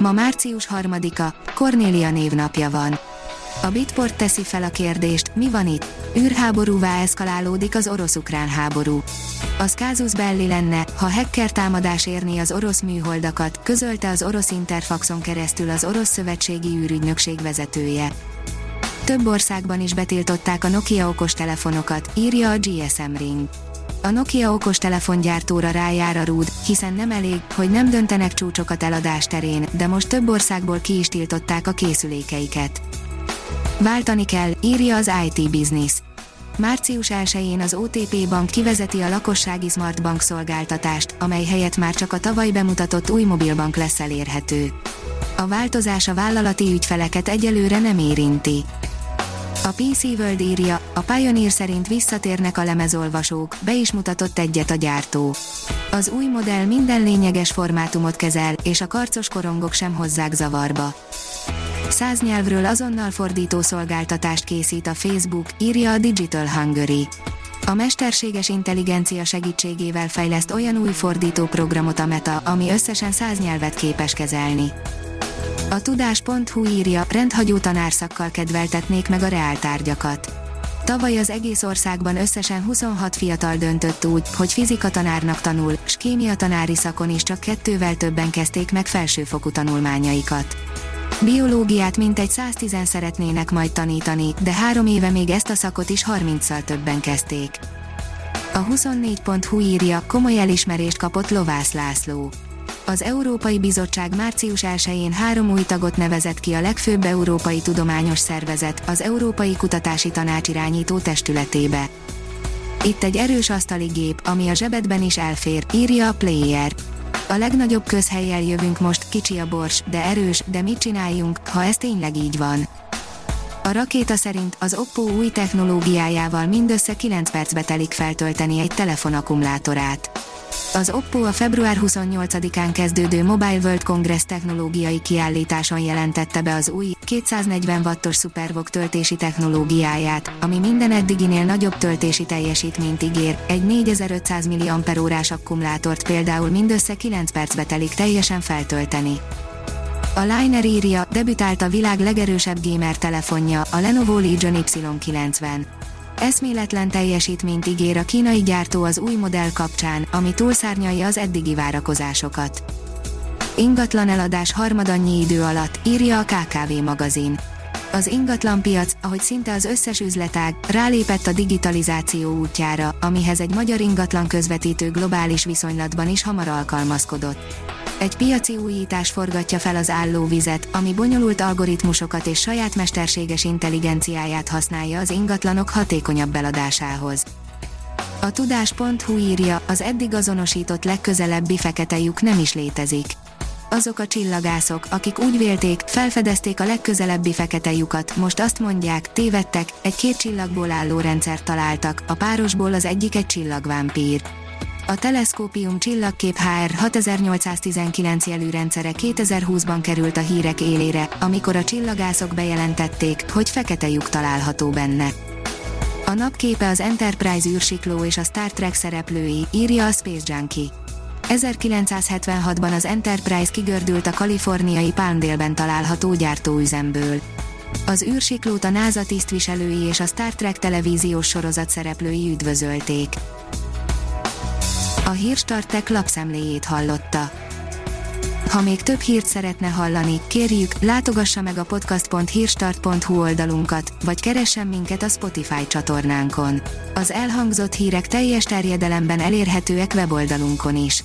Ma március 3-a, Kornélia névnapja van. A Bitport teszi fel a kérdést, mi van itt? űrháborúvá eszkalálódik az orosz-ukrán háború. Az Kázus Belli lenne, ha hacker támadás érni az orosz műholdakat, közölte az orosz Interfaxon keresztül az orosz szövetségi űrügynökség vezetője. Több országban is betiltották a Nokia okostelefonokat, írja a GSM Ring. A Nokia okostelefongyártóra rájár a rúd, hiszen nem elég, hogy nem döntenek csúcsokat eladás terén, de most több országból ki is tiltották a készülékeiket. Váltani kell, írja az IT Business. Március 1-én az OTP Bank kivezeti a lakossági Smart Bank szolgáltatást, amely helyett már csak a tavaly bemutatott új mobilbank lesz elérhető. A változás a vállalati ügyfeleket egyelőre nem érinti. A PC World írja, a Pioneer szerint visszatérnek a lemezolvasók, be is mutatott egyet a gyártó. Az új modell minden lényeges formátumot kezel, és a karcos korongok sem hozzák zavarba. Száz nyelvről azonnal fordító szolgáltatást készít a Facebook, írja a Digital Hungary. A mesterséges intelligencia segítségével fejleszt olyan új fordító programot a Meta, ami összesen száz nyelvet képes kezelni. A tudás.hu írja, rendhagyó tanárszakkal kedveltetnék meg a reáltárgyakat. Tavaly az egész országban összesen 26 fiatal döntött úgy, hogy fizika tanárnak tanul, s kémia tanári szakon is csak kettővel többen kezdték meg felsőfokú tanulmányaikat. Biológiát mintegy 110 szeretnének majd tanítani, de három éve még ezt a szakot is 30-szal többen kezdték. A 24.hu írja, komoly elismerést kapott Lovász László az Európai Bizottság március 1-én három új tagot nevezett ki a legfőbb európai tudományos szervezet, az Európai Kutatási Tanács irányító testületébe. Itt egy erős asztali gép, ami a zsebedben is elfér, írja a Player. A legnagyobb közhelyjel jövünk most, kicsi a bors, de erős, de mit csináljunk, ha ez tényleg így van? A rakéta szerint az Oppo új technológiájával mindössze 9 percbe telik feltölteni egy telefon akkumulátorát. Az Oppo a február 28-án kezdődő Mobile World Congress technológiai kiállításon jelentette be az új, 240 wattos SuperVOOC töltési technológiáját, ami minden eddiginél nagyobb töltési teljesítményt ígér, egy 4500 mAh akkumulátort például mindössze 9 percbe telik teljesen feltölteni. A Liner írja, debütált a világ legerősebb gamer telefonja, a Lenovo Legion Y90 eszméletlen teljesítményt ígér a kínai gyártó az új modell kapcsán, ami túlszárnyalja az eddigi várakozásokat. Ingatlan eladás harmadannyi idő alatt, írja a KKV magazin. Az ingatlanpiac, ahogy szinte az összes üzletág, rálépett a digitalizáció útjára, amihez egy magyar ingatlan közvetítő globális viszonylatban is hamar alkalmazkodott. Egy piaci újítás forgatja fel az állóvizet, ami bonyolult algoritmusokat és saját mesterséges intelligenciáját használja az ingatlanok hatékonyabb eladásához. A tudás.hu írja, az eddig azonosított legközelebbi fekete lyuk nem is létezik. Azok a csillagászok, akik úgy vélték, felfedezték a legközelebbi fekete lyukat, most azt mondják, tévedtek, egy két csillagból álló rendszert találtak, a párosból az egyik egy csillagvámpír. A Teleszkópium csillagkép HR 6819 jelű rendszere 2020-ban került a hírek élére, amikor a csillagászok bejelentették, hogy fekete lyuk található benne. A napképe az Enterprise űrsikló és a Star Trek szereplői, írja a Space Junkie. 1976-ban az Enterprise kigördült a kaliforniai Palmdale-ben található gyártóüzemből. Az űrsiklót a NASA tisztviselői és a Star Trek televíziós sorozat szereplői üdvözölték. A Hírstartek lapszemléjét hallotta. Ha még több hírt szeretne hallani, kérjük, látogassa meg a podcast.hírstart.hu oldalunkat, vagy keressen minket a Spotify csatornánkon. Az elhangzott hírek teljes terjedelemben elérhetőek weboldalunkon is.